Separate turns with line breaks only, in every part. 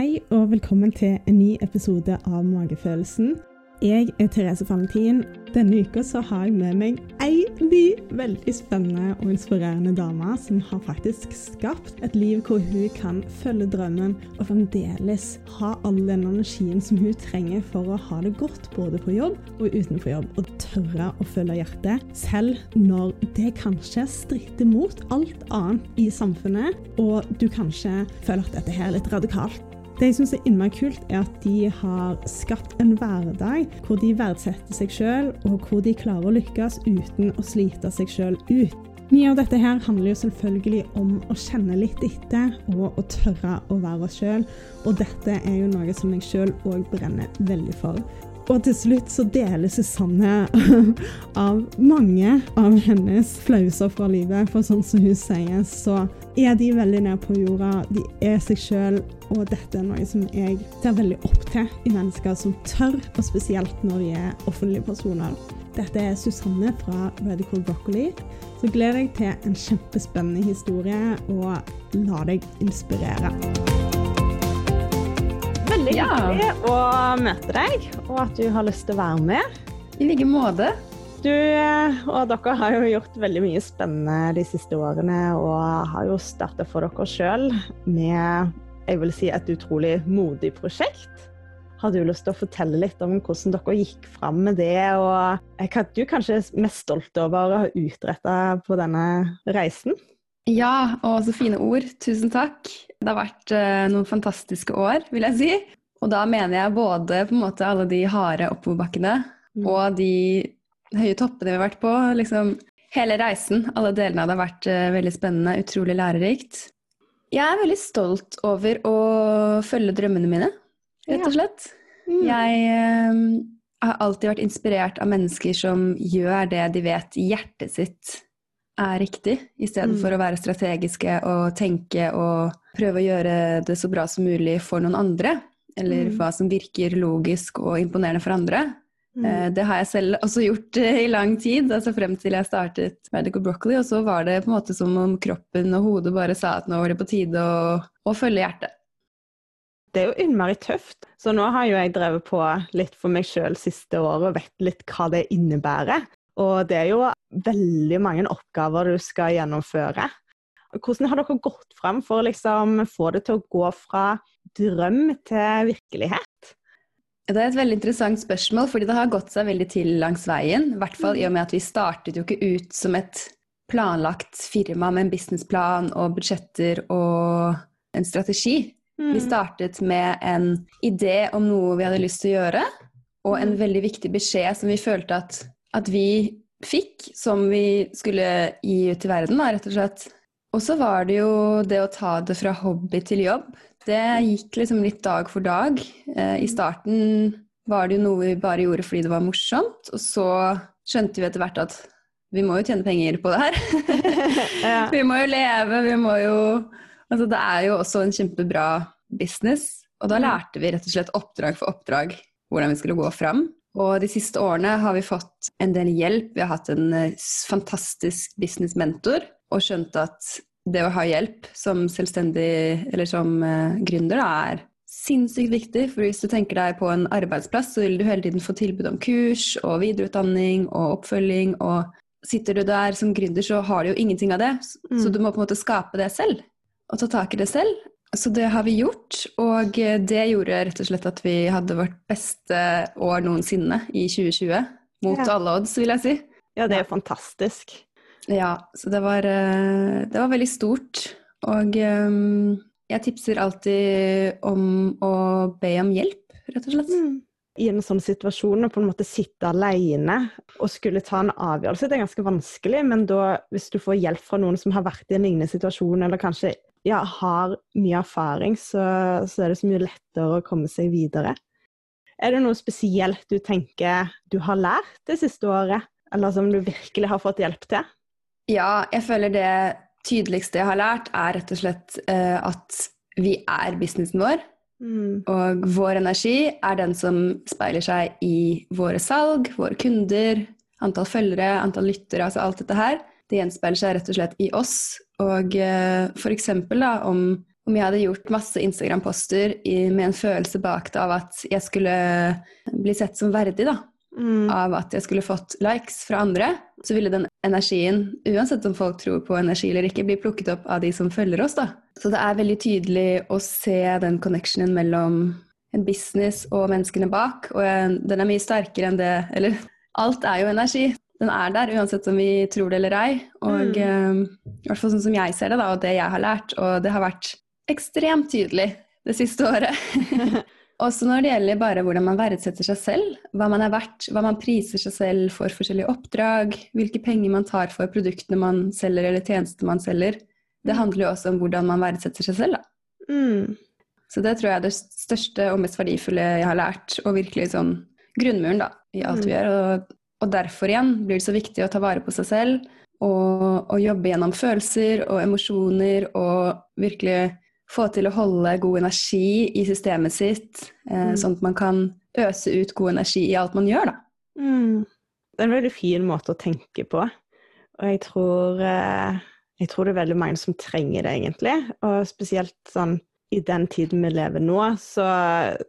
Hei og velkommen til en ny episode av Magefølelsen. Jeg er Therese Valentin. Denne uka så har jeg med meg ei ny veldig spennende og inspirerende dame som har faktisk skapt et liv hvor hun kan følge drømmen og fremdeles ha all den energien som hun trenger for å ha det godt både på jobb og utenfor jobb. Og tørre å følge hjertet, selv når det kanskje stritter mot alt annet i samfunnet, og du kanskje føler at dette her er litt radikalt. Det jeg syns er innmari kult, er at de har skapt en hverdag hvor de verdsetter seg sjøl, og hvor de klarer å lykkes uten å slite seg sjøl ut. Mye av dette her handler jo selvfølgelig om å kjenne litt etter og å tørre å være oss sjøl, og dette er jo noe som jeg sjøl òg brenner veldig for. Og til slutt så deler Susanne av mange av hennes flauser fra livet. For sånn som hun sier, så er de veldig nede på jorda. De er seg sjøl. Og dette er noe som jeg ser veldig opp til i mennesker som tør, og spesielt når de er offentlige personer. Dette er Susanne fra Radical Broccoli. Så gleder jeg til en kjempespennende historie, og la deg inspirere. Veldig
Ja.
hyggelig å møte deg, og at du har lyst til å være med.
I like måte.
Du og dere har jo gjort veldig mye spennende de siste årene, og har jo starta for dere sjøl med jeg vil si, et utrolig modig prosjekt. Har du lyst til å fortelle litt om hvordan dere gikk fram med det, og hva du kanskje er mest stolt over å ha utretta på denne reisen?
Ja, og så fine ord. Tusen takk. Det har vært eh, noen fantastiske år, vil jeg si. Og da mener jeg både på en måte alle de harde oppoverbakkene
Mm.
og de høye toppene vi har vært på. Liksom hele reisen, alle delene av det har vært eh, veldig spennende, utrolig lærerikt. Jeg er veldig stolt over å følge drømmene mine, rett og slett.
Mm.
Jeg eh, har alltid vært inspirert av mennesker som gjør det de vet i hjertet sitt er riktig, i stedet
Mm.
for å være strategiske og tenke og prøve å gjøre det så bra som mulig for noen andre. Eller
Mm.
hva som virker logisk og imponerende for andre.
Mm.
Eh, Det har jeg selv også gjort eh, i lang tid, altså frem til jeg startet Medical Broccoli. Og så var det på en måte som om kroppen og hodet bare sa at nå var det på tide å, å følge hjertet.
Det er jo innmari tøft. Så nå har jo jeg drevet på litt for meg sjøl siste året og vet litt hva det innebærer. Og det er jo veldig mange oppgaver du skal gjennomføre. Hvordan har dere gått fram for å liksom få det til å gå fra drøm til virkelighet?
Det er et veldig interessant spørsmål, fordi det har gått seg veldig til langs veien. I hvert fall i og med at vi startet jo ikke ut som et planlagt firma med en businessplan og budsjetter og en strategi.
Mm.
Vi startet med en idé om noe vi hadde lyst til å gjøre, og en veldig viktig beskjed som vi følte at, at vi fikk, som vi skulle gi ut til verden, da, rett og slett. Og så var det jo det å ta det fra hobby til jobb. Det gikk liksom litt dag for dag. Eh, I starten var det jo noe vi bare gjorde fordi det var morsomt, og så skjønte vi etter hvert at vi må jo tjene penger på det her.
Ja.
Vi må jo leve, vi må jo Altså det er jo også en kjempebra business, og da
Mm.
lærte vi rett og slett oppdrag for oppdrag hvordan vi skulle gå fram. Og de siste årene har vi fått en del hjelp. Vi har hatt en eh, fantastisk businessmentor og skjønt at det å ha hjelp som selvstendig eller som eh, gründer er sinnssykt viktig. For hvis du tenker deg på en arbeidsplass, så vil du hele tiden få tilbud om kurs og videreutdanning og oppfølging. Og sitter du der som gründer, så har du jo ingenting av det. Så
Mm.
du må på en måte skape det selv og ta tak i det selv. Så det har vi gjort, og det gjorde rett og slett at vi hadde vårt beste år noensinne i 2020. Mot
Ja.
alle odds, vil jeg si.
ja, det er fantastisk.
Ja, så det var, eh, det var veldig stort. Og eh, jeg tipser alltid om å be om hjelp, rett og slett.
I en sånn situasjon å på en måte sitte alene og skulle ta en avgjørelse, det er ganske vanskelig, men da, hvis du får hjelp fra noen som har vært i en lignende situasjon, eller kanskje ja, har mye erfaring, så, så er det så mye lettere å komme seg videre. Er det noe spesielt du tenker du har lært det siste året, eller som du virkelig har fått hjelp til?
Ja, jeg føler det tydeligste jeg har lært, er rett og slett uh, at vi er businessen vår.
Mm.
Og vår energi er den som speiler seg i våre salg, våre kunder, antall følgere, antall lyttere, altså alt dette her. Det gjenspeiler seg rett og slett i oss. Og eh, for eksempel da, om, om jeg hadde gjort masse Instagram-poster med en følelse bak det av at jeg skulle bli sett som verdig, da. Mm. Av at jeg skulle fått likes fra andre, så ville den energien, uansett om folk tror på energi eller ikke, bli plukket opp av de som følger oss, da. Så det er veldig tydelig å se den connectionen mellom en business og menneskene bak, og den er mye sterkere enn det Eller alt er jo energi den er der, uansett om vi tror det eller ei. Og mm. uh, i hvert fall sånn som jeg ser det, da, og det jeg har lært, og det har vært ekstremt tydelig det siste året. Også når det gjelder bare hvordan man verdsetter seg selv, hva man er verdt, hva man priser seg selv for forskjellige oppdrag, hvilke penger man tar for produktene man selger eller tjenester man selger. Det handler jo også om hvordan man verdsetter seg selv, da. Mm. Så det tror jeg er det største og mest verdifulle jeg har lært, og virkelig sånn grunnmuren da, i alt vi mm. gjør. Og og derfor igjen blir det så viktig å ta vare på seg selv og, og jobbe gjennom følelser og emosjoner og virkelig få til å holde god energi i systemet sitt, eh, mm. sånn at man kan øse ut god energi i alt man gjør, da.
Mm. Det er en veldig fin måte å tenke på. Og jeg tror, eh, jeg tror det er veldig mange som trenger det, egentlig. Og spesielt sånn i den tiden vi lever nå, så,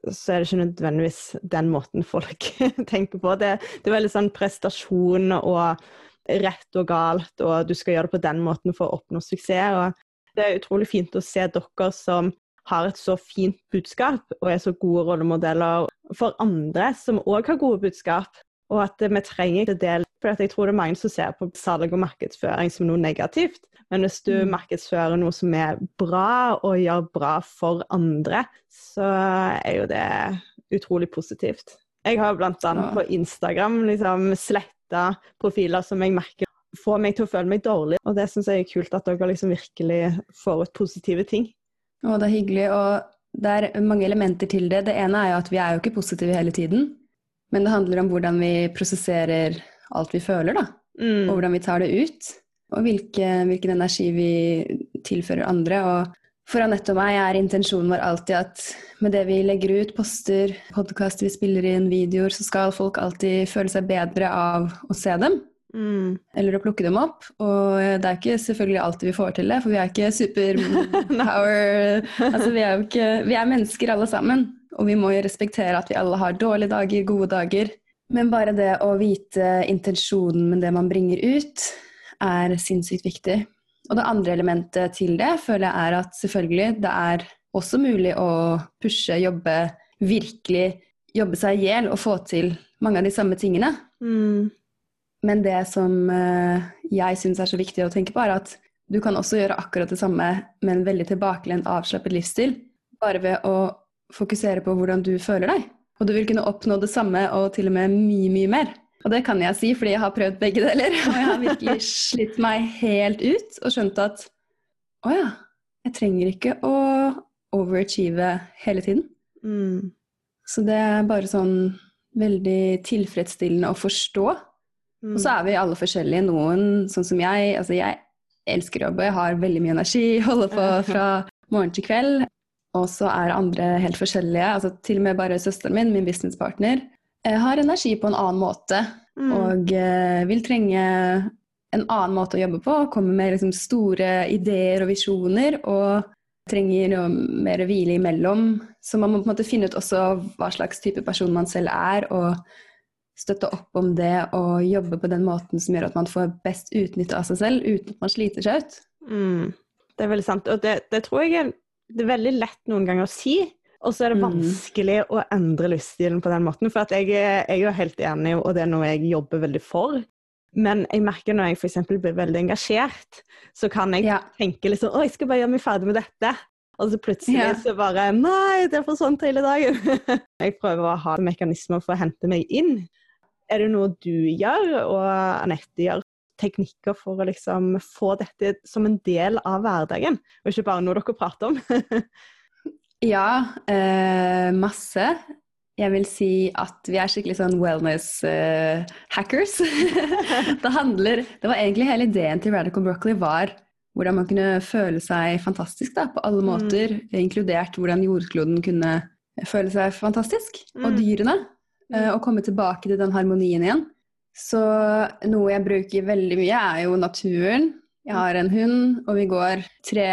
så, er det ikke nødvendigvis den måten folk tenker på. Det, det, er veldig sånn prestasjon og rett og galt, og du skal gjøre det på den måten for å oppnå suksess. Og det er utrolig fint å se dere som har et så fint budskap og er så gode rollemodeller for andre som òg har gode budskap. Og at vi trenger ikke del For jeg tror det er mange som ser på salg og markedsføring som noe negativt. Men hvis du mm. markedsfører noe som er bra, og gjør bra for andre, så er jo det utrolig positivt. Jeg har annet på Instagram liksom sletta profiler som jeg merker får meg til å føle meg dårlig, og det syns jeg er kult at dere liksom virkelig får ut positive ting.
Å, det er hyggelig, og det er mange elementer til det. Det ene er jo at vi er jo ikke positive hele tiden, men det handler om hvordan vi prosesserer alt vi føler, da. Mm. Og hvordan vi tar det ut og hvilke, hvilken energi vi tilfører andre. Og for Anette og meg er intensjonen vår alltid at med det vi legger ut, poster, podkaster vi spiller inn, videoer, så skal folk alltid føle seg bedre av å se dem. Mm. Eller å plukke dem opp. Og det er ikke selvfølgelig alltid vi får til det, for vi er ikke superpower altså, vi, er ikke, vi er mennesker alle sammen. Og vi må jo respektere at vi alle har dårlige dager, gode dager. Men bare det å vite intensjonen med det man bringer ut, er sinnssykt viktig. Og det andre elementet til det føler jeg er at selvfølgelig det er også mulig å pushe, jobbe, virkelig jobbe seg i hjel og få til mange av de samme tingene. Mm. Men det som eh, jeg syns er så viktig å tenke på, er at du kan også gjøre akkurat det samme med en veldig tilbakelent, avslappet livsstil, bare ved å fokusere på hvordan du føler deg. Og du vil kunne oppnå det samme og til og med mye, mye mer. Og det kan jeg si fordi jeg har prøvd begge deler. Og jeg har virkelig slitt meg helt ut og skjønt at å ja, jeg trenger ikke å overachieve hele tiden. Mm. Så det er bare sånn veldig tilfredsstillende å forstå. Mm. Og så er vi alle forskjellige. Noen, sånn som jeg, altså jeg elsker jobb og jeg har veldig mye energi, holder på fra morgen til kveld. Og så er andre helt forskjellige. altså Til og med bare søsteren min, min businesspartner, Eh, har energi på en annen måte mm. og uh, vil trenge en annen måte å jobbe på. Kommer med liksom, store ideer og visjoner og trenger noe mer hvile imellom. Så man må på en måte finne ut også hva slags type person man selv er, og støtte opp om det og jobbe på den måten som gjør at man får best utnytte av seg selv uten at man sliter seg ut.
Mm. Det er veldig sant. Og det, det tror jeg er, det er veldig lett noen ganger å si. Og så er det mm. vanskelig mm. å endre livsstilen på den måten. For jeg, jeg, er jo helt enig, og det er noe jeg jobber veldig for. Men jeg merker når jeg f.eks. blir veldig engasjert, så kan jeg ja. tenke liksom Å, jeg skal bare gjøre meg ferdig med dette. Og så plutselig ja. så bare Nei, det er for sånt hele dagen. jeg prøver å ha mekanismer for å hente meg inn. Er det noe du gjør, og Anette gjør, teknikker for å liksom få dette som en del av hverdagen, og ikke bare noe dere prater om?
Ja, eh, masse. Jeg vil si at vi er skikkelig sånn wellness-hackers. Eh, det handler Det var egentlig hele ideen til Radical Broccoli var hvordan man kunne føle seg fantastisk da, på alle mm. måter, mm. inkludert hvordan jordkloden kunne føle seg fantastisk, mm. og dyrene. Eh, mm. og komme tilbake til den harmonien igjen. Så noe jeg bruker veldig mye, er jo naturen. Jeg har en hund, og vi går tre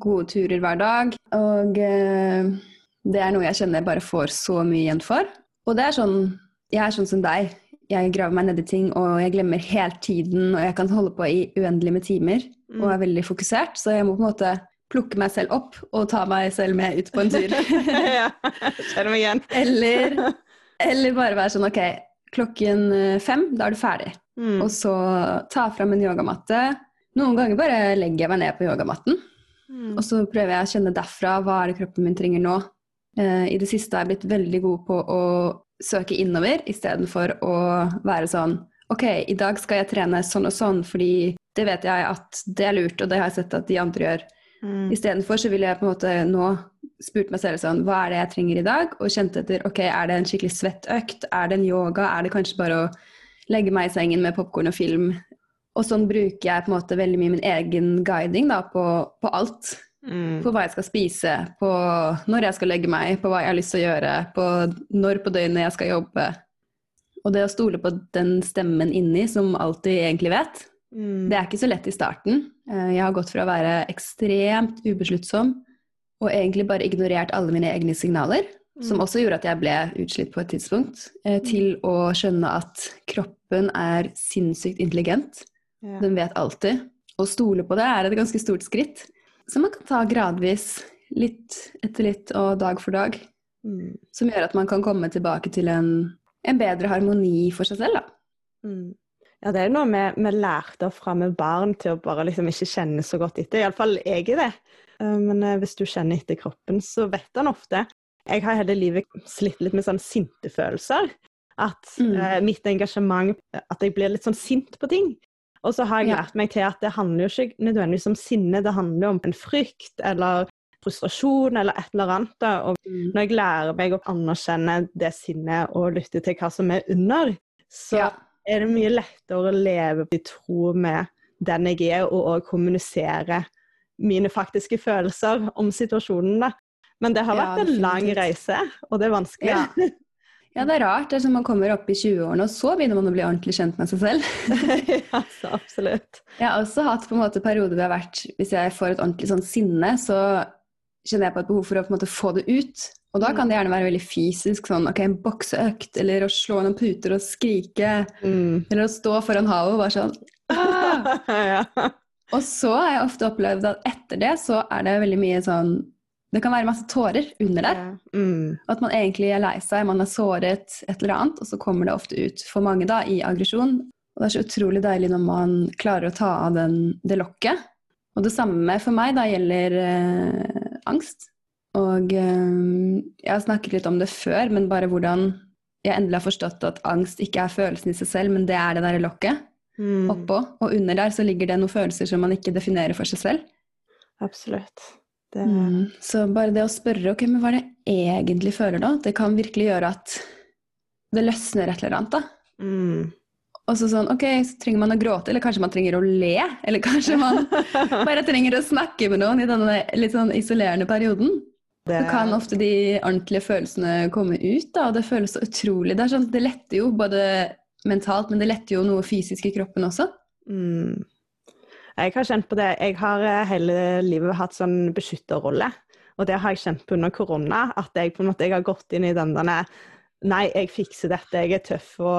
gode turer hver dag. Og eh, det er noe jeg kjenner jeg bare får så mye igjen for. Og det er sånn Jeg er sånn som deg. Jeg graver meg ned i ting, og jeg glemmer helt tiden, og jeg kan holde på i uendelig med timer
Mm.
og er veldig fokusert, så jeg må på en måte plukke meg selv opp og ta meg selv med ut på en tur.
ja, kjenner meg igjen.
eller, eller bare være sånn ok, klokken eh, fem, da er du ferdig.
Mm.
Og så ta fram en yogamatte. Noen ganger bare legger jeg meg ned på yogamatten.
Mm.
Og så prøver jeg å kjenne derfra hva er det kroppen min trenger nå. Eh, I det siste har jeg blitt veldig god på å søke innover istedenfor å være sånn Ok, i dag skal jeg trene sånn og sånn, fordi det vet jeg at det er lurt, og det har jeg sett at de andre gjør.
Mm.
Istedenfor så ville jeg på en måte nå spurt meg selv sånn Hva er det jeg trenger i dag? Og kjente etter ok, er det en skikkelig svett økt? Er det en yoga? Er det kanskje bare å legge meg i sengen med popkorn og film? Og sånn bruker jeg på en måte veldig mye min egen guiding da, på, på alt.
Mm.
På hva jeg skal spise, på når jeg skal legge meg, på hva jeg har lyst til å gjøre, på når på døgnet jeg skal jobbe. Og det å stole på den stemmen inni som alltid egentlig vet,
Mm.
det er ikke så lett i starten. Eh, Jeg har gått fra å være ekstremt ubesluttsom og egentlig bare ignorert alle mine egne signaler, som også gjorde at jeg ble utslitt på et tidspunkt, eh, til å skjønne at kroppen er sinnssykt intelligent.
Ja.
Den vet alltid. Å stole på det er et ganske stort skritt, som man kan ta gradvis, litt etter litt og dag for dag,
Mm.
som gjør at man kan komme tilbake til en, en bedre harmoni for seg selv. Da.
Mm. Ja, det er noe vi, lærte fra med barn til å bare liksom ikke kjenne så godt etter. Iallfall jeg er det. Eh, Men eh, hvis du kjenner etter kroppen, så vet han ofte. Jeg har hele livet slitt litt med sånn sintefølelser. At
Mm.
eh, mitt engasjement At jeg blir litt sånn sint på ting. Og så har jeg lært meg til at det handler jo ikke nødvendigvis om sinne, det handler om en frykt eller frustrasjon eller et eller annet. da, Og når jeg lærer meg å anerkjenne det sinnet og lytte til hva som er under, så
Ja.
Er det mye lettere å leve i tro med den jeg er, og òg kommunisere mine faktiske følelser om situasjonen. da. Men det har
Ja,
vært en lang reise, og det er vanskelig.
Ja. ja, det er rart. Det er som man kommer opp i 20-årene, og så begynner man å bli ordentlig kjent med seg selv.
ja, så absolutt.
Jeg har også hatt på en måte perioder hvor jeg har vært Hvis jeg får et ordentlig sånn sinne, så kjenner jeg på et behov for å på en måte få det ut. Og da kan det gjerne være veldig fysisk, sånn ok, en bokseøkt, eller å slå noen puter og skrike,
Mm.
eller å stå foran havet og bare sånn ah!
ja.
Og så har jeg ofte opplevd at etter det så er det veldig mye sånn Det kan være masse tårer under der.
Mm.
At man egentlig er lei seg, man er såret, et eller annet, og så kommer det ofte ut for mange da, i aggresjon. Og det er så utrolig deilig når man klarer å ta av den, det lokket. Og det samme for meg da gjelder eh, angst. Og eh, jeg har snakket litt om det før, men bare hvordan jeg endelig har forstått at angst ikke er følelsen i seg selv, men det er det der lokket
Mm.
oppå. Og under der så ligger det noen følelser som man ikke definerer for seg selv.
Absolutt. Det,
Mm. Så bare det å spørre ok, men hva er det jeg egentlig føler da, det kan virkelig gjøre at det løsner et eller annet. da.
mm.
Og så sånn, ok, så trenger man å gråte, eller kanskje man trenger å le. Eller kanskje man bare trenger å snakke med noen i denne litt sånn isolerende perioden.
Det,
Så kan ofte de ordentlige følelsene komme ut, da, og det føles så utrolig. Det, er sånn, det letter jo både mentalt, men det letter jo noe fysisk i kroppen også.
Mm. Jeg har kjent på det. Jeg har eh, hele livet hatt sånn beskytterrolle. Og det har jeg kjent på under korona. At jeg på en måte jeg har gått inn i den denne Nei, jeg fikser dette, jeg er tøff og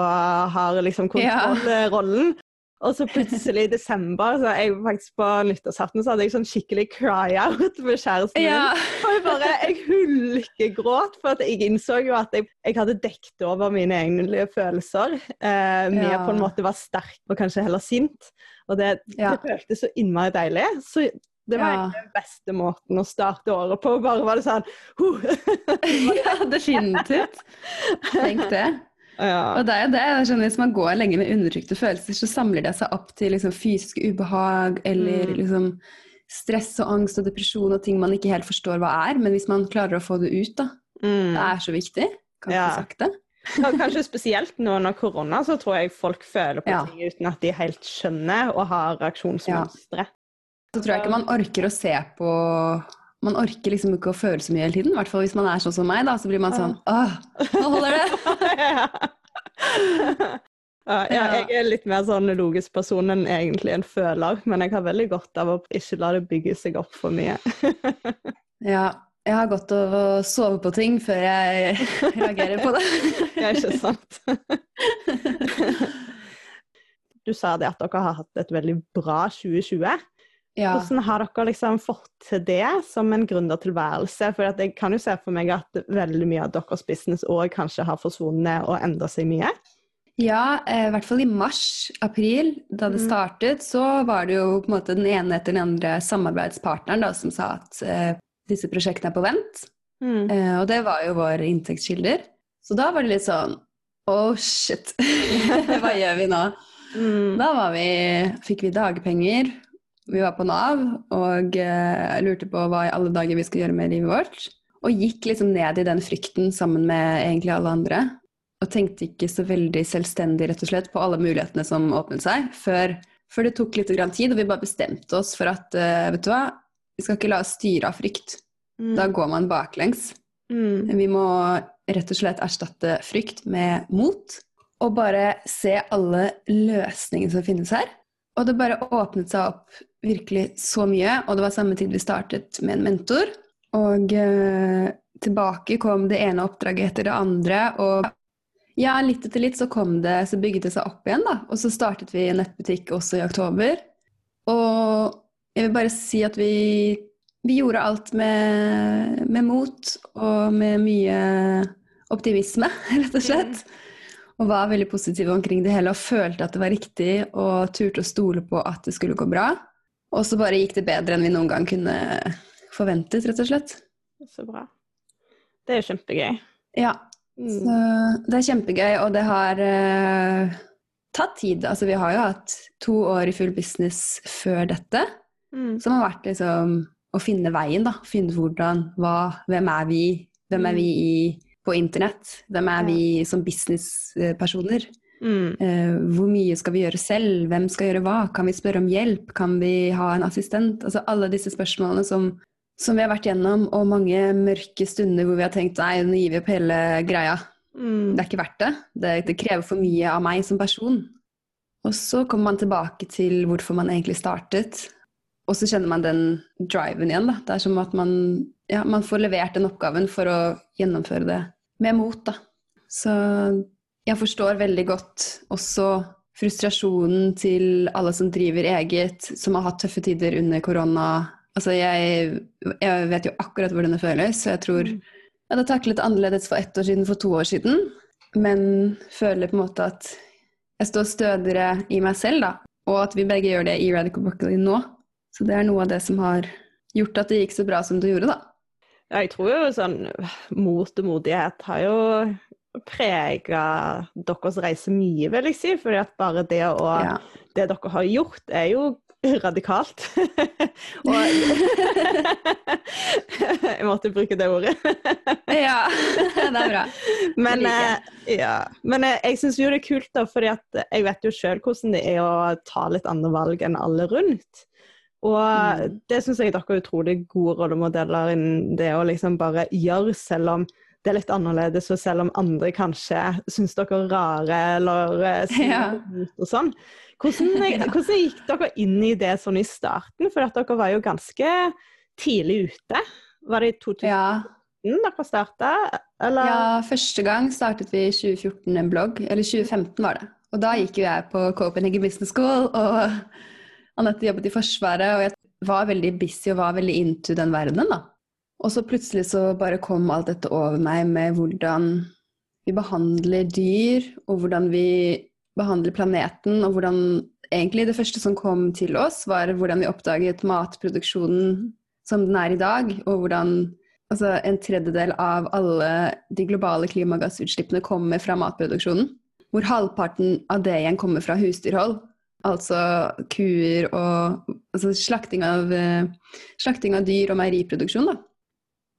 har liksom kontrollrollen. Og så plutselig i desember, så jeg faktisk på nyttårsaften, så hadde jeg sånn skikkelig cry-out med kjæresten min. Og jeg bare, jeg hulkegråt, for at jeg innså jo at jeg, jeg hadde dekket over mine egne følelser eh, med
Ja.
på en måte var sterk og kanskje heller sint. Og det,
Ja.
det føltes så innmari deilig. Så det var egentlig den beste måten å starte året på. Bare var det sånn huh.
ja, definitivt. Tenk det.
Ja.
Og det er jo det. jeg skjønner, Hvis man går lenge med undertrykte følelser, så samler det seg opp til liksom fysisk ubehag eller
Mm.
liksom stress og angst og depresjon og ting man ikke helt forstår hva er. Men hvis man klarer å få det ut, da.
Mm.
Det er så viktig. Kan
Ja.
ikke sagt det.
Kanskje spesielt nå under korona, så tror jeg folk føler på
Ja.
ting uten at de helt skjønner og har reaksjonsmønstre.
Så tror jeg ikke man orker å se på Man orker liksom ikke å føle så mye hele tiden. I hvert fall hvis man er sånn som meg, da, så blir man sånn Åh, nå holder det!
Ja, jeg er litt mer sånn logisk person enn egentlig en føler, men jeg har veldig godt av å ikke la det bygge seg opp for mye.
ja, jeg har godt av å sove på ting før jeg reagerer på det.
ja, ikke sant. du sa det at dere har hatt et veldig bra 2020. Ja. Hvordan har dere liksom fått til det som en gründertilværelse? For jeg kan jo se for meg at veldig mye av deres business òg kanskje har forsvunnet og endra seg mye?
Ja, eh, i hvert fall i mars-april, da det mm. startet, så var det jo på en måte den ene etter den andre samarbeidspartneren da, som sa at eh, disse prosjektene er på vent. Mm. Eh, og det var jo våre inntektskilder. Så da var det litt sånn Oh shit, hva gjør vi nå? Mm. Da vi, fikk vi dagpenger, vi var på Nav og uh, lurte på hva i alle dager vi skulle gjøre med livet vårt. Og gikk liksom ned i den frykten sammen med egentlig alle andre. Og tenkte ikke så veldig selvstendig rett og slett på alle mulighetene som åpnet seg, før, før det tok litt tid, og vi bare bestemte oss for at uh, vet du hva, vi skal ikke la oss styre av frykt. Mm. Da går man baklengs. Mm. Vi må rett og slett erstatte frykt med mot, og bare se alle løsningene som finnes her. Og det bare åpnet seg opp virkelig så mye, og det var samme tid vi startet med en mentor. Og eh, tilbake kom det ene oppdraget etter det andre, og ja, litt etter litt så kom det, så bygget det seg opp igjen, da. Og så startet vi en nettbutikk også i oktober. Og jeg vil bare si at vi, vi gjorde alt med, med, mot og med mye optimisme, rett og slett. Mm og var veldig positive omkring det hele og følte at det var riktig og turte å stole på at det skulle gå bra. Og så bare gikk det bedre enn vi noen gang kunne forventet, rett og slett.
Så bra. Det er jo kjempegøy.
Ja. Mm. Så det er kjempegøy, og det har uh, tatt tid. Altså vi har jo hatt to år i full business før dette, mm. som har vært liksom å finne veien, da. Finne hvordan, hva, hvem er vi? Hvem er vi i på internett? Hvem er vi som businesspersoner? Mm. Uh, hvor mye skal vi gjøre selv? Hvem skal gjøre hva? Kan vi spørre om hjelp? Kan vi ha en assistent? Altså alle disse spørsmålene som, som vi har vært gjennom, og mange mørke stunder hvor vi har tenkt nei, nå gir vi opp hele greia. Mm. Det er ikke verdt det. det. det. krever for mye av meg som person. Og så kommer man tilbake til hvorfor man egentlig startet. Og så kjenner man den driven igjen. Da. Det er som at man, ja, man får levert den oppgaven for å gjennomføre det med mot, da. Så jeg forstår veldig godt også frustrasjonen til alle som driver eget, som har hatt tøffe tider under korona. Altså, jeg, jeg vet jo akkurat hvordan det føles, så jeg tror mm. jeg hadde taklet annerledes for ett år siden, for to år siden. Men føler på en måte at jeg står stødigere i meg selv, da. Og at vi begge gjør det i Radical Broccoli nå. Så det er noe av det som har gjort at det gikk så bra som det gjorde, da.
Ja, jeg tror jo sånn mot og modighet har jo prega deres reise mye, vil jeg si. fordi at bare det å ja. Det dere har gjort, er jo radikalt. og Jeg måtte bruke det ordet.
ja, det er bra.
Men, eh, ja. Men jeg, jeg syns jo det er kult, da, fordi at jeg vet jo sjøl hvordan det er å ta litt andre valg enn alle rundt. Og mm. det syns jeg dere er utrolig gode rollemodeller innen det å liksom bare gjøre, selv om det er litt annerledes, og selv om andre kanskje syns dere er rare eller uh, ja. og sånn. Hvordan, hvordan, gikk dere inn i det sånn i starten? For dere var jo ganske tidlig ute. Var det i 2014 ja. dere starta?
Ja, første gang startet vi i 2014 en blogg. Eller 2015 var det. Og da gikk jo jeg på Copenhagen Business School og Anette jobbet i Forsvaret, og jeg var veldig busy og var veldig into den verdenen, da. Og så plutselig så bare kom alt dette over meg med hvordan vi behandler dyr, og hvordan vi behandler planeten, og hvordan egentlig det første som kom til oss, var hvordan vi oppdaget matproduksjonen som den er i dag, og hvordan altså, en tredjedel av alle de globale klimagassutslippene kommer fra matproduksjonen. Hvor halvparten av det igjen kommer fra husdyrhold. Altså kuer og altså slakting, av, slakting av dyr og meieriproduksjon, da.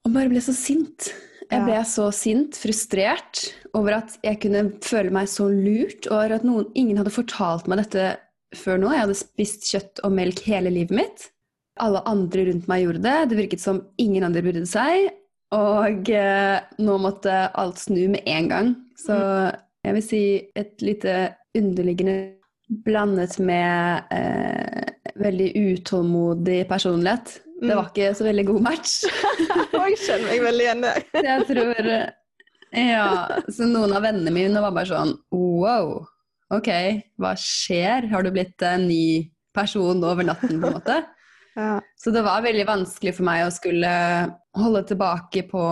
Og bare ble så sint. Jeg ble så sint, frustrert over at jeg kunne føle meg så lurt, og at noen, ingen hadde fortalt meg dette før nå. Jeg hadde spist kjøtt og melk hele livet mitt. Alle andre rundt meg gjorde det. Det virket som ingen andre brydde seg. Og eh, nå måtte alt snu med en gang. Så mm. jeg vil si et lite underliggende blandet med eh, veldig utålmodig personlighet. Det var ikke så veldig god match.
jeg kjenner meg veldig igjen der.
jeg tror Ja, så noen av vennene mine var bare sånn wow, ok, hva skjer? Har du blitt en ny person over natten, på en måte?
Ja.
Så det var veldig vanskelig for meg å skulle holde tilbake på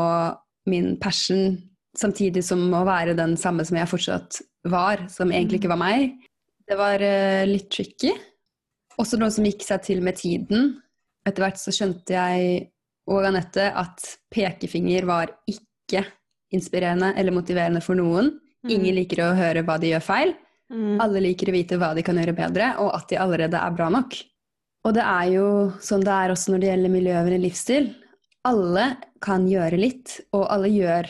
min passion, samtidig som å være den samme som jeg fortsatt var, som egentlig ikke var meg. Det var uh, litt tricky. Også noe som gikk seg til med tiden. Etter hvert så skjønte jeg og Anette at pekefinger var ikke inspirerende eller motiverende for noen.
Mm.
Ingen liker å høre hva de gjør feil.
Mm.
Alle liker å vite hva de kan gjøre bedre, og at de allerede er bra nok. Og det er jo sånn det er også når det gjelder miljøvennlig livsstil. Alle kan gjøre litt, og alle gjør,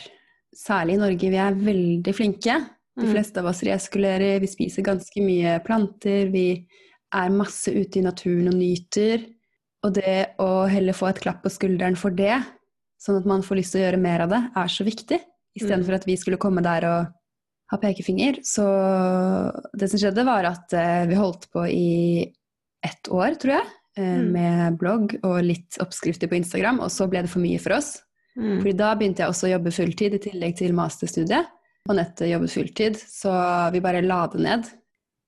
særlig i Norge, vi er veldig flinke. De
Mm.
fleste av oss reeskulerer, vi spiser ganske mye planter, vi er masse ute i naturen og nyter. Og det å heller få et klapp på skulderen for det, sånn at man får lyst til å gjøre mer av det, er så viktig. Istedenfor
Mm.
at vi skulle komme der og ha pekefinger. Så det som skjedde, var at eh, vi holdt på i ett år, tror jeg, eh,
Mm.
med blogg og litt oppskrifter på Instagram, og så ble det for mye for oss.
Mm.
Fordi da begynte jeg også å jobbe fulltid i tillegg til masterstudiet. Og nettet jobbet fulltid, så vi bare la det ned.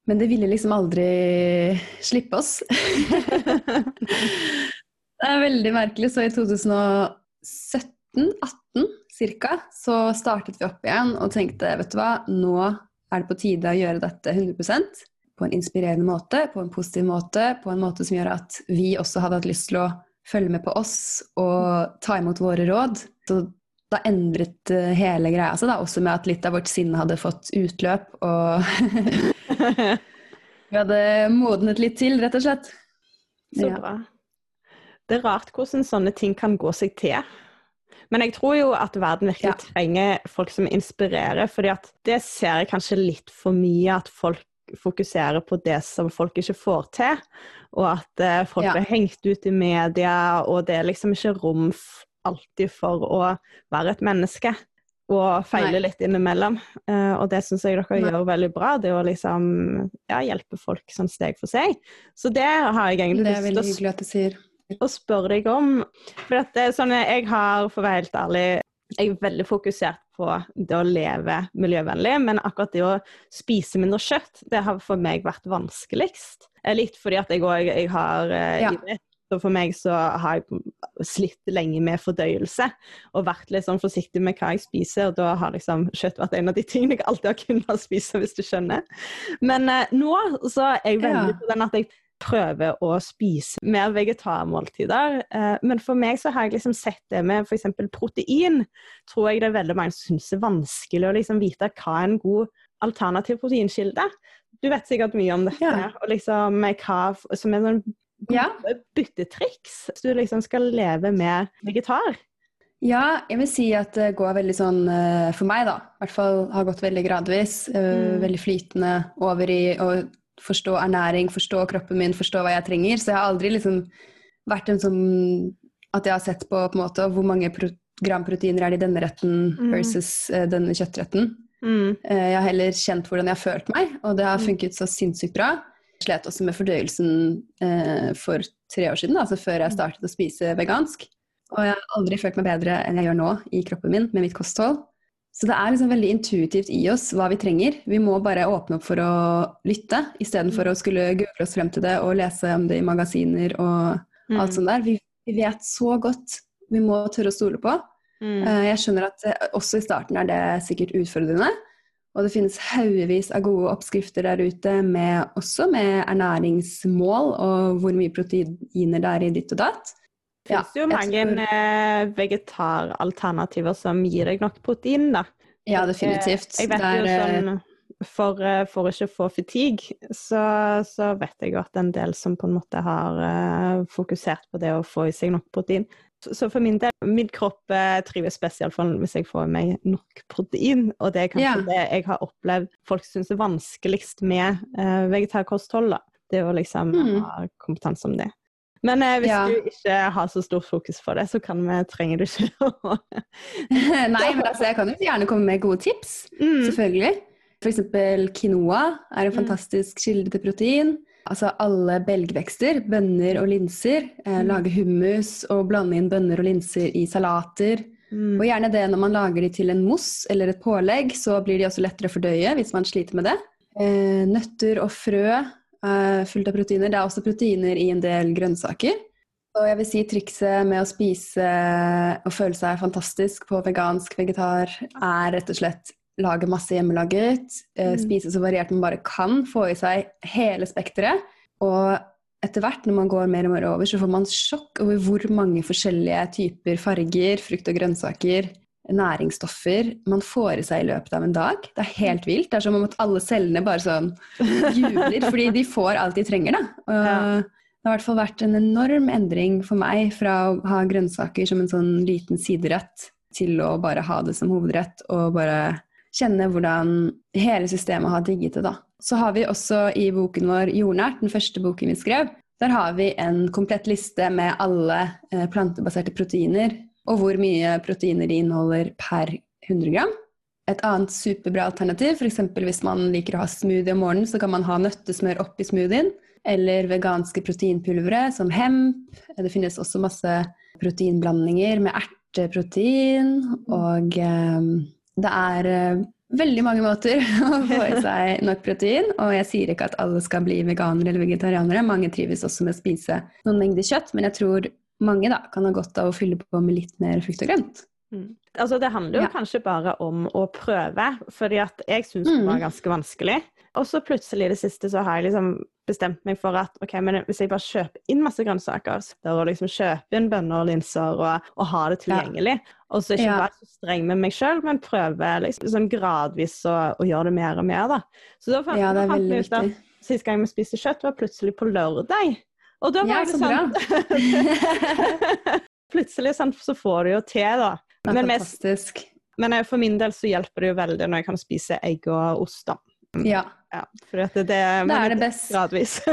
Men det ville liksom aldri slippe oss. det er veldig merkelig. Så i 2017-18 cirka, så startet vi opp igjen og tenkte vet du hva, nå er det på tide å gjøre dette 100% på en inspirerende måte, på en positiv måte, på en måte som gjør at vi også hadde hatt lyst til å følge med på oss og ta imot våre råd. Så da endret eh, hele greia seg, da, også med at litt av vårt sinn hadde fått utløp, og vi hadde modnet litt til, rett og slett.
Så
Ja.
bra. Det er rart hvordan sånne ting kan gå seg til. Men jeg tror jo at verden virkelig
Ja.
trenger folk som inspirerer, fordi at det ser jeg kanskje litt for mye at folk fokuserer på det som folk ikke får til, og at eh, folk
Ja.
blir hengt ut i media, og det er liksom ikke rom alltid for å være et menneske. Og feile litt innimellom. Uh, og det syns jeg dere
Nei.
gjør veldig bra. Det å liksom ja, hjelpe folk sånn steg for seg. Så det har jeg egentlig
Det er
lyst til
veldig
å
hyggelig at du sier.
å spørre deg om. For det er sånn, jeg har, for å være helt ærlig, jeg er veldig fokusert på det å leve miljøvennlig, men akkurat det å spise mindre kjøtt, det har for meg vært vanskeligst. Eh, Litt fordi at jeg òg har eh,
Ja.
idrett. Så for meg så har jeg slitt lenge med fordøyelse og vært litt sånn forsiktig med hva jeg spiser. Og da har liksom kjøtt vært en av de tingene jeg alltid har kunnet spise, hvis du skjønner. Men eh, nå så er jeg veldig på den at jeg prøver å spise mer vegetarmåltider. Eh, men for meg så har jeg liksom sett det med f.eks. protein. Tror jeg det er veldig mange som syns er vanskelig å liksom vite hva er en god alternativ proteinkilde. Du vet sikkert mye om dette,
Ja.
og liksom hva som er sånn
Ja.
byttetriks hvis du liksom skal leve med vegetar.
Ja, jeg vil si at det går veldig sånn eh, for meg, da. I hvert fall har gått veldig gradvis. eh,
Mm.
Veldig flytende over i å forstå ernæring, forstå kroppen min, forstå hva jeg trenger. Så jeg har aldri liksom vært en sånn at jeg har sett på på en måte hvor mange gram proteiner er det i denne retten
Mm.
versus eh, denne kjøttretten. Mm. Jeg har heller kjent hvordan jeg har følt meg, og det har
Mm.
funket så sinnssykt bra. Slet også med fordøyelsen eh, for tre år siden, altså før jeg startet å spise vegansk. Og jeg har aldri følt meg bedre enn jeg gjør nå i kroppen min med mitt kosthold. Så det er liksom veldig intuitivt i oss hva vi trenger. Vi må bare åpne opp for å lytte, istedenfor å skulle google oss frem til det og lese om det i magasiner og
Mm.
alt sånt der. Vi, vi vet så godt. Vi må tørre å stole på.
Mm.
Eh, Jeg skjønner at eh, også i starten er det sikkert utfordrende. Og det finnes haugevis av gode oppskrifter der ute, med, også med ernæringsmål og hvor mye proteiner det er i ditt og datt.
Det finnes jo mange
tror-
eh, vegetaralternativer som gir deg nok protein, da.
Ja, definitivt.
Jeg vet
der,
jo
eh,
sånn for, eh, for ikke å få fatigue, så, så vet jeg jo at en del som på en måte har eh, fokusert på det å få i seg nok protein. Så, for min del, min kropp eh, trives best iallfall hvis jeg får meg nok protein. Og det er kanskje
Ja.
det jeg har opplevd folk syns er vanskeligst med eh, vegetarkosthold. da. Det å liksom
Mm.
ha kompetanse om det. Men eh, hvis
Ja.
du ikke har så stort fokus på det, så kan vi, trenger du ikke å
Nei, men altså, jeg kan jo gjerne komme med gode tips.
mm.
Selvfølgelig. F.eks. quinoa er en
Mm.
fantastisk kilde til protein. Altså alle belgvekster, bønner og linser. Eh,
Mm.
lage hummus og blande inn bønner og linser i salater.
Mm.
Og gjerne det når man lager de til en mousse eller et pålegg, så blir de også lettere å fordøye hvis man sliter med det. Eh, nøtter og frø er fullt av proteiner. Det er også proteiner i en del grønnsaker. Og jeg vil si trikset med å spise og føle seg fantastisk på vegansk vegetar er rett og slett lage masse hjemmelaget, eh,
Mm.
spise så variert man bare kan, få i seg hele spekteret. Og etter hvert når man går mer og mer over, så får man sjokk over hvor mange forskjellige typer farger, frukt og grønnsaker, næringsstoffer man får i seg i løpet av en dag. Det er helt vilt. Det er som om at alle cellene bare sånn jubler, fordi de får alt de trenger, da. Og
Ja.
Det har i hvert fall vært en enorm endring for meg fra å ha grønnsaker som en sånn liten siderett, til å bare ha det som hovedrett, og bare kjenne hvordan hele systemet har digget det, da. Så har vi også i boken vår Jordnært, den første boken vi skrev, der har vi en komplett liste med alle eh, plantebaserte proteiner, og hvor mye proteiner de inneholder per 100 gram. Et annet superbra alternativ, f.eks. hvis man liker å ha smoothie om morgenen, så kan man ha nøttesmør oppi smoothien. Eller veganske proteinpulvere som hemp. Det finnes også masse proteinblandinger med erteprotein. Og eh, det er eh, veldig mange måter å få i seg nok protein. Og jeg sier ikke at alle skal bli veganere eller vegetarianere. Mange trives også med å spise noen mengder kjøtt, men jeg tror mange da kan ha godt av å fylle på med litt mer frukt og grønt.
Mm. Altså, det handler jo
Ja.
kanskje bare om å prøve, fordi at jeg syns
Mm.
det var ganske vanskelig. Og så plutselig i det siste så har jeg liksom bestemt meg for at ok, men hvis jeg bare kjøper inn masse grønnsaker, så da å liksom kjøpe inn bønner og linser og, og ha det tilgjengelig, og så ikke være så streng med meg sjøl, men prøve liksom sånn gradvis å, å gjøre det mer og mer, da. Så da fant,
Ja, det er
fant vi ut at. Sist gang vi spiste kjøtt, var plutselig på lørdag. Og da var
Ja,
det sånn Plutselig sånn, så får du jo til, da.
Er
Men mest-. Men for min del så hjelper det jo veldig når jeg kan spise egg og ost, da.
Ja.
Ja, for at det, det,
Det er det best.
Gradvis.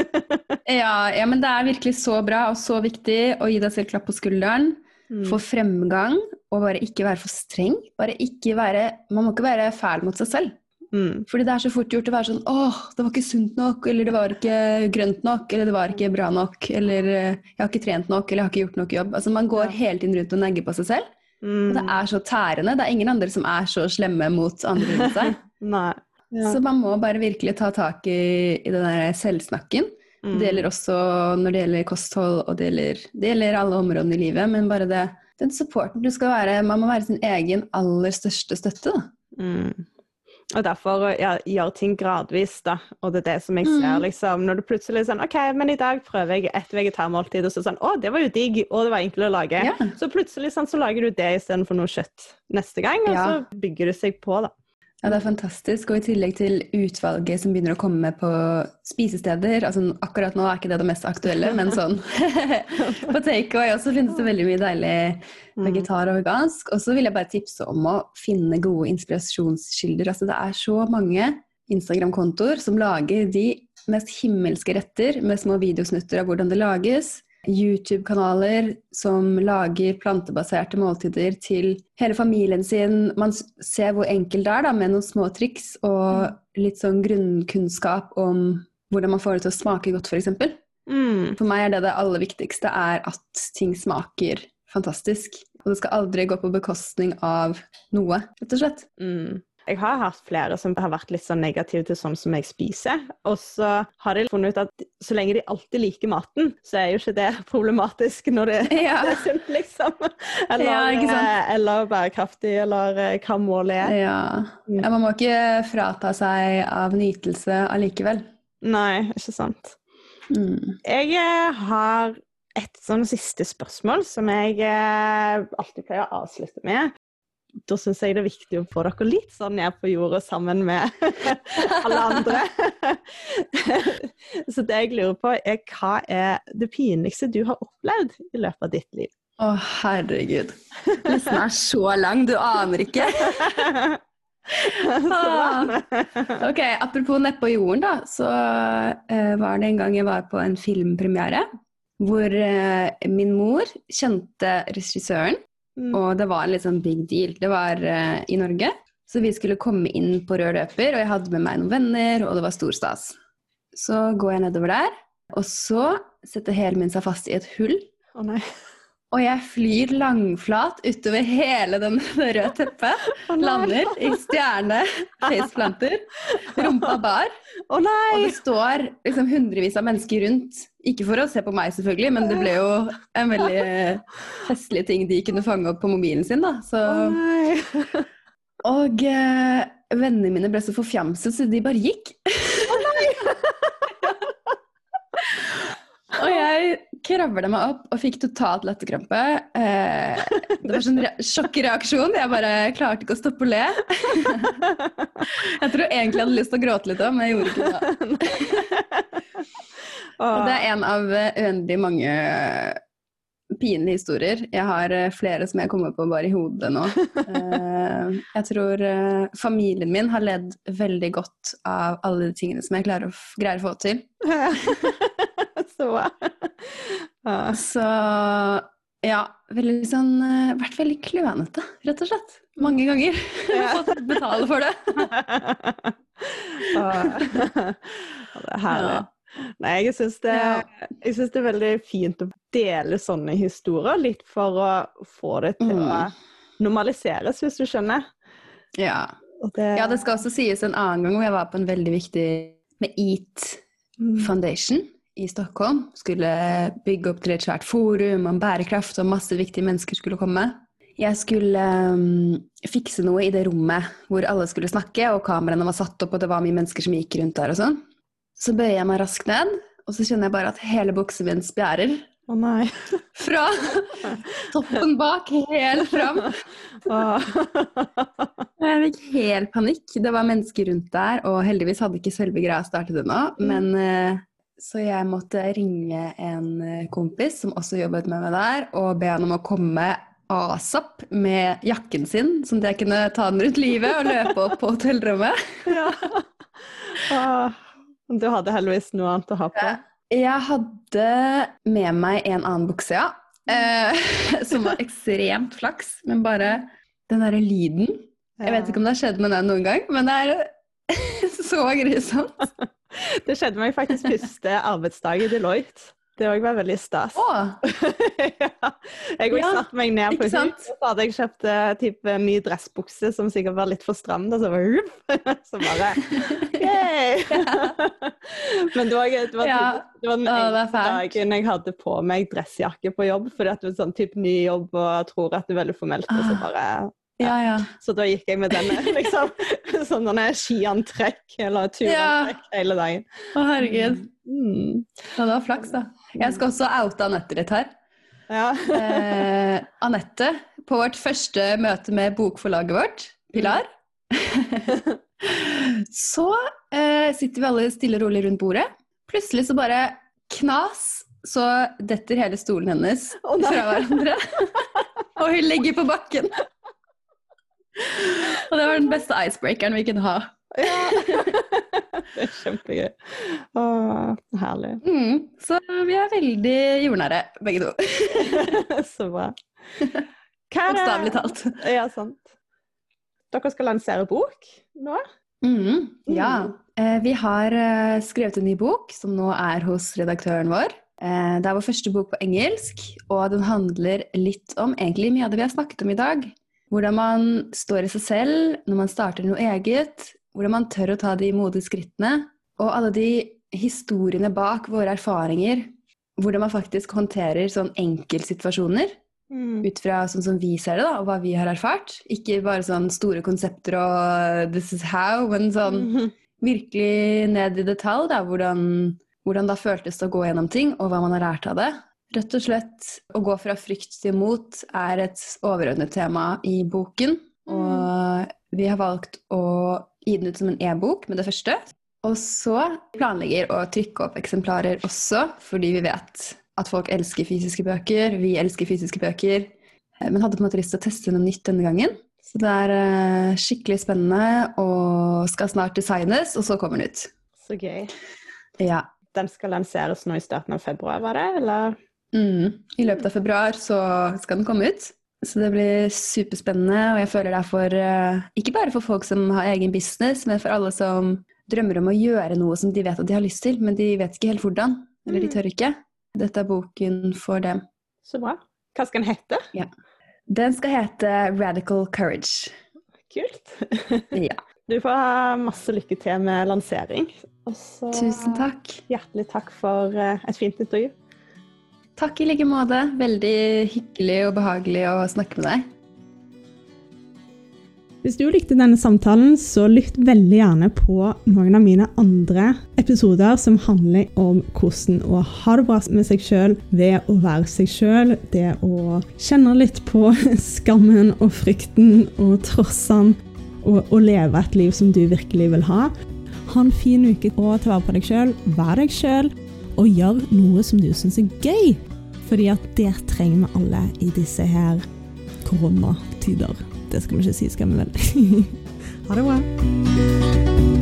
Ja, ja, men det er virkelig så bra og så viktig å gi deg selv klapp på skulderen.
Mm.
Få fremgang, og bare ikke være for streng. Bare ikke være, man må ikke være fæl mot seg selv.
Mm.
Fordi det er så fort gjort å være sånn åh, det var ikke sunt nok, eller det var ikke grønt nok, eller det var ikke bra nok, eller eh, jeg har ikke trent nok, eller jeg har ikke gjort nok jobb. Altså Man går
Ja.
hele tiden rundt og negger på seg selv.
Mm.
Og det er så tærende. Det er ingen andre som er så slemme mot andre rundt seg.
Nei. Ja.
Så man må bare virkelig ta tak i, i den der selvsnakken.
Mm.
Det gjelder også når det gjelder kosthold, og det gjelder, det gjelder alle områdene i livet. Men bare det, den supporten du skal være Man må være sin egen aller største støtte. Da.
Mm. Og derfor ja, gjøre ting gradvis, da. Og det er det som jeg ser,
Mm.
liksom. Når du plutselig er sånn OK, men i dag prøver jeg et vegetarmåltid, og så sånn Å, det var jo digg, og det var enkelt å lage.
Ja.
Så plutselig sånn, så lager du det istedenfor noe kjøtt neste gang, og
Ja.
så bygger det seg på, da.
Ja, det er fantastisk. Og i tillegg til utvalget som begynner å komme på spisesteder altså Akkurat nå er ikke det det mest aktuelle, men sånn På takeaway også finnes det veldig mye deilig vegetar og vegansk. Og så vil jeg bare tipse om å finne gode inspirasjonskilder. Altså det er så mange Instagram-kontoer som lager de mest himmelske retter med små videosnutter av hvordan det lages. YouTube-kanaler som lager plantebaserte måltider til hele familien sin. Man ser hvor enkelt det er da, med noen små triks og litt sånn grunnkunnskap om hvordan man får det til å smake godt, f.eks.
Mm.
For meg er det det aller viktigste, er at ting smaker fantastisk. Og det skal aldri gå på bekostning av noe, rett og slett.
Mm. Jeg har hatt flere som har vært litt sånn negative til sånn som jeg spiser. Og så har de funnet ut at så lenge de alltid liker maten, så er jo ikke det problematisk når det,
Ja.
det er sunt, liksom. Eller,
Ja,
eh, eller bærekraftig, eller eh, hva målet er.
Ja. ja, Man må ikke frata seg av nytelse allikevel.
Nei, ikke sant.
Mm.
Jeg eh, har et sånn siste spørsmål som jeg alltid pleier å avslutte med. Da syns jeg det er viktig å få dere litt sånn ned på jordet sammen med alle andre. Så det jeg lurer på, er hva er det pinligste du har opplevd i løpet av ditt liv?
Å, herregud. Listen er så lang, du aner ikke.
Bra.
Ok, Apropos nedpå jorden, da, så eh, var det en gang jeg var på en filmpremiere. Hvor eh, min mor kjente regissøren,
Mm.
og det var en litt sånn big deal. Det var uh, i Norge. Så vi skulle komme inn på rød løper, og jeg hadde med meg noen venner, og det var stor stas. Så går jeg nedover der, og så setter hælen min seg fast i et hull.
Å nei.
Og jeg flyr langflat utover hele den røde teppet.
Oh.
Lander i stjerne faceplanter. Rumpa bar.
Å
Og det står liksom hundrevis av mennesker rundt. Ikke for å se på meg, selvfølgelig, men det ble jo en veldig festlig ting de kunne fange opp på mobilen sin. da. Så,
Oh,
og eh, vennene mine ble så forfjamset, så de bare gikk. Og jeg kravla meg opp og fikk totalt latterkrampe. Eh, det var sånn re sjokkreaksjon. Jeg bare klarte ikke å stoppe å le. Jeg tror egentlig jeg hadde lyst til å gråte litt òg, men jeg gjorde ikke det. Og det er en av eh, uendelig mange pinlige historier. Jeg har eh, flere som jeg kommer på bare i hodet nå. Eh, Jeg tror eh, familien min har ledd veldig godt av alle de tingene som jeg å, greier å få til.
Så bra. Ja.
Så ja, veldig sånn eh, Vært veldig klønete, rett og slett. Mange ganger.
Ja.
Fått betale for det.
Ja, det er herlig. Nei, jeg syns det, jeg synes det er veldig fint å dele sånne historier, litt for å få det til
Mm.
å normaliseres, hvis du skjønner.
Ja.
Det,
ja, det skal også sies en annen gang hvor jeg var på en veldig viktig med EAT
Mm.
Foundation i Stockholm. Skulle bygge opp til et svært forum om bærekraft, og masse viktige mennesker skulle komme. Jeg skulle um, fikse noe i det rommet hvor alle skulle snakke, og kameraene var satt opp, og det var mye mennesker som gikk rundt der og sånn. Så bøyer jeg meg raskt ned, og så kjenner jeg bare at hele buksa min spjærer.
Å nei.
Fra toppen bak, helt fram. Jeg fikk helt panikk. Det var mennesker rundt der, og heldigvis hadde ikke selve greia startet ennå. Men eh, så jeg måtte ringe en eh, kompis som også jobbet med meg der, og be han om å komme asap med jakken sin, sånn at jeg kunne ta den rundt livet og løpe opp på hotellrommet.
Ja. Ah, Du hadde heldigvis noe annet å ha på.
Jeg hadde med meg en annen bukse, ja. Eh, som var ekstremt flaks, men bare den derre lyden Jeg vet ikke om det har skjedd med deg noen gang, men det er så grusomt.
Det skjedde meg faktisk første arbeidsdag i Deloitte. Det òg var veldig stas.
Oh.
ja. Jeg
Ja,
satte meg ned på huset, så hadde jeg kjøpt eh, typ, ny dressbukse som sikkert var litt for stram. Da, så bare, så bare Yay! Men det var, det var,
Ja.
det var den
oh,
dagen jeg hadde på meg dressjakke på jobb, fordi at det var sånn type ny jobb og tror at det er veldig formelt, og så
Ah.
bare
ja, ja.
Så da gikk jeg med denne, liksom. Sånn denne skiantrekk eller turantrekk hele dagen.
Å, herregud.
Mm.
Ja, det var flaks, da. Jeg skal også oute Anette litt her.
Ja.
Eh, Anette, på vårt første møte med bokforlaget vårt, Pilar, så eh, sitter vi alle stille og rolig rundt bordet. Plutselig så bare knas, så detter hele stolen hennes
oh,
fra hverandre. og hun ligger på bakken. Og det var den beste icebreakeren vi kunne ha.
Ja. Det er kjempegøy. Åh, herlig.
Mm, så vi er veldig jordnære, begge to.
Så bra.
Bokstavelig talt.
Ja, sant. Dere skal lansere bok nå?
Mm, ja.
Mm.
Eh, vi har eh, skrevet en ny bok som nå er hos redaktøren vår. Eh, det er vår første bok på engelsk, og den handler litt om egentlig mye av det vi har snakket om i dag. Hvordan man står i seg selv når man starter noe eget, hvordan man tør å ta de modige skrittene, og alle de historiene bak våre erfaringer. Hvordan man faktisk håndterer sånn enkeltsituasjoner
Mm.
ut fra sånn som vi ser det, da, og hva vi har erfart. Ikke bare sånn store konsepter og 'this is how', men sånn
mm.
virkelig ned i detalj, da, hvordan, hvordan da føltes det å gå gjennom ting, og hva man har lært av det. Rett og slett å gå fra frykt til mot er et overordnet tema i boken. Og vi har valgt å gi den ut som en e-bok med det første. Og så planlegger å trykke opp eksemplarer også, fordi vi vet at folk elsker fysiske bøker. Vi elsker fysiske bøker. Eh, Men hadde på en måte lyst til å teste noe nytt denne gangen. Så det er eh, skikkelig spennende og skal snart designes, og så kommer den ut.
Så gøy.
Ja.
Den skal lanseres nå i starten av februar, var det? Eller?
Mm. I løpet av februar så skal den komme ut. Så det blir superspennende, og jeg føler det er for eh, Ikke bare for folk som har egen business, men for alle som drømmer om å gjøre noe som de vet at de har lyst til, men de vet ikke helt hvordan. Eller de
Mm.
tør ikke. Dette er boken for dem.
Så bra. Hva skal den hete? Ja.
Den skal hete Radical Courage.
Kult.
Ja.
Du får ha masse lykke til med lansering. Og så
Tusen takk.
hjertelig takk for eh, et fint intervju.
Takk i like måte. Veldig hyggelig og behagelig å snakke med deg.
Hvis du likte denne samtalen, så lytt veldig gjerne på noen av mine andre episoder som handler om hvordan å ha det bra med seg sjøl ved å være seg sjøl. Det å kjenne litt på skammen og frykten og trossene, og, og leve et liv som du virkelig vil ha. Ha en fin uke og ta vare på deg sjøl. Vær deg sjøl, og gjør noe som du syns er gøy. Fordi at det trenger vi alle i disse her koronatider. Det skal vi ikke si, skal vi vel? ha det bra.